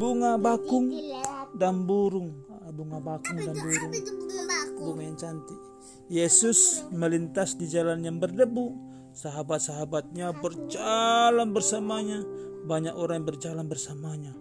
bunga bakung dan burung. Ah, bunga bakung dan burung. bunga yang cantik. Yesus melintas di jalan yang berdebu. Sahabat-sahabatnya berjalan bersamanya. Banyak orang yang berjalan bersamanya.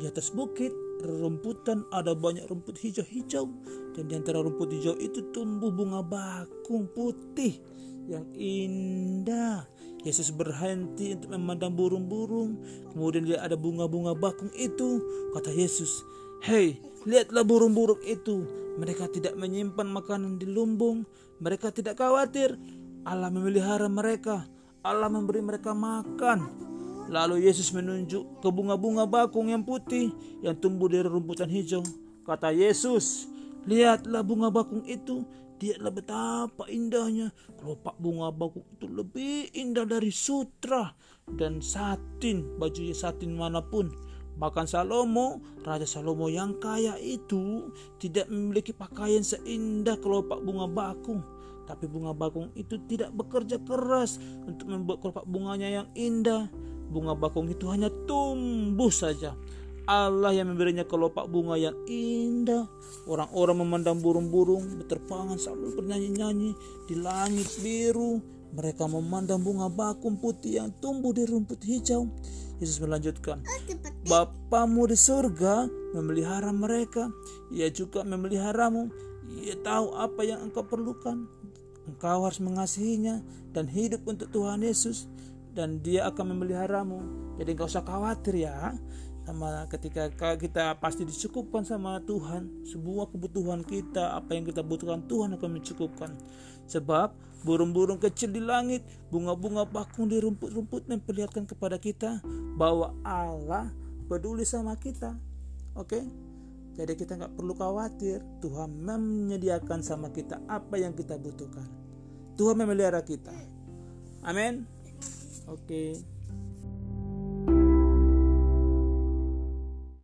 Di atas bukit rumputan ada banyak rumput hijau-hijau dan di antara rumput hijau itu tumbuh bunga bakung putih yang indah Yesus berhenti untuk memandang burung-burung kemudian lihat ada bunga-bunga bakung itu kata Yesus Hei, lihatlah burung-burung itu. Mereka tidak menyimpan makanan di lumbung. Mereka tidak khawatir. Allah memelihara mereka. Allah memberi mereka makan. Lalu Yesus menunjuk ke bunga-bunga bakung yang putih yang tumbuh dari rumputan hijau. Kata Yesus, lihatlah bunga bakung itu. Lihatlah betapa indahnya. Kelopak bunga bakung itu lebih indah dari sutra dan satin, bajunya satin mana pun. Bahkan Salomo, Raja Salomo yang kaya itu tidak memiliki pakaian seindah kelopak bunga bakung. Tapi bunga bakung itu tidak bekerja keras untuk membuat kelopak bunganya yang indah. Bunga bakung itu hanya tumbuh saja. Allah yang memberinya kelopak bunga yang indah. Orang-orang memandang burung-burung berterbangan sambil bernyanyi-nyanyi di langit biru. Mereka memandang bunga bakung putih yang tumbuh di rumput hijau. Yesus melanjutkan, Oh, Bapamu di surga memelihara mereka. Ia juga memeliharamu. Ia tahu apa yang engkau perlukan. Engkau harus mengasihinya dan hidup untuk Tuhan Yesus dan dia akan memeliharamu. Jadi engkau usah khawatir ya. Sama ketika kita pasti dicukupkan sama Tuhan, semua kebutuhan kita, apa yang kita butuhkan Tuhan akan mencukupkan. Sebab burung-burung kecil di langit, bunga-bunga bakung di rumput-rumput memperlihatkan kepada kita bahwa Allah peduli sama kita. Oke? Jadi kita nggak perlu khawatir. Tuhan menyediakan sama kita apa yang kita butuhkan. Tuhan memelihara kita. Amin. Oke.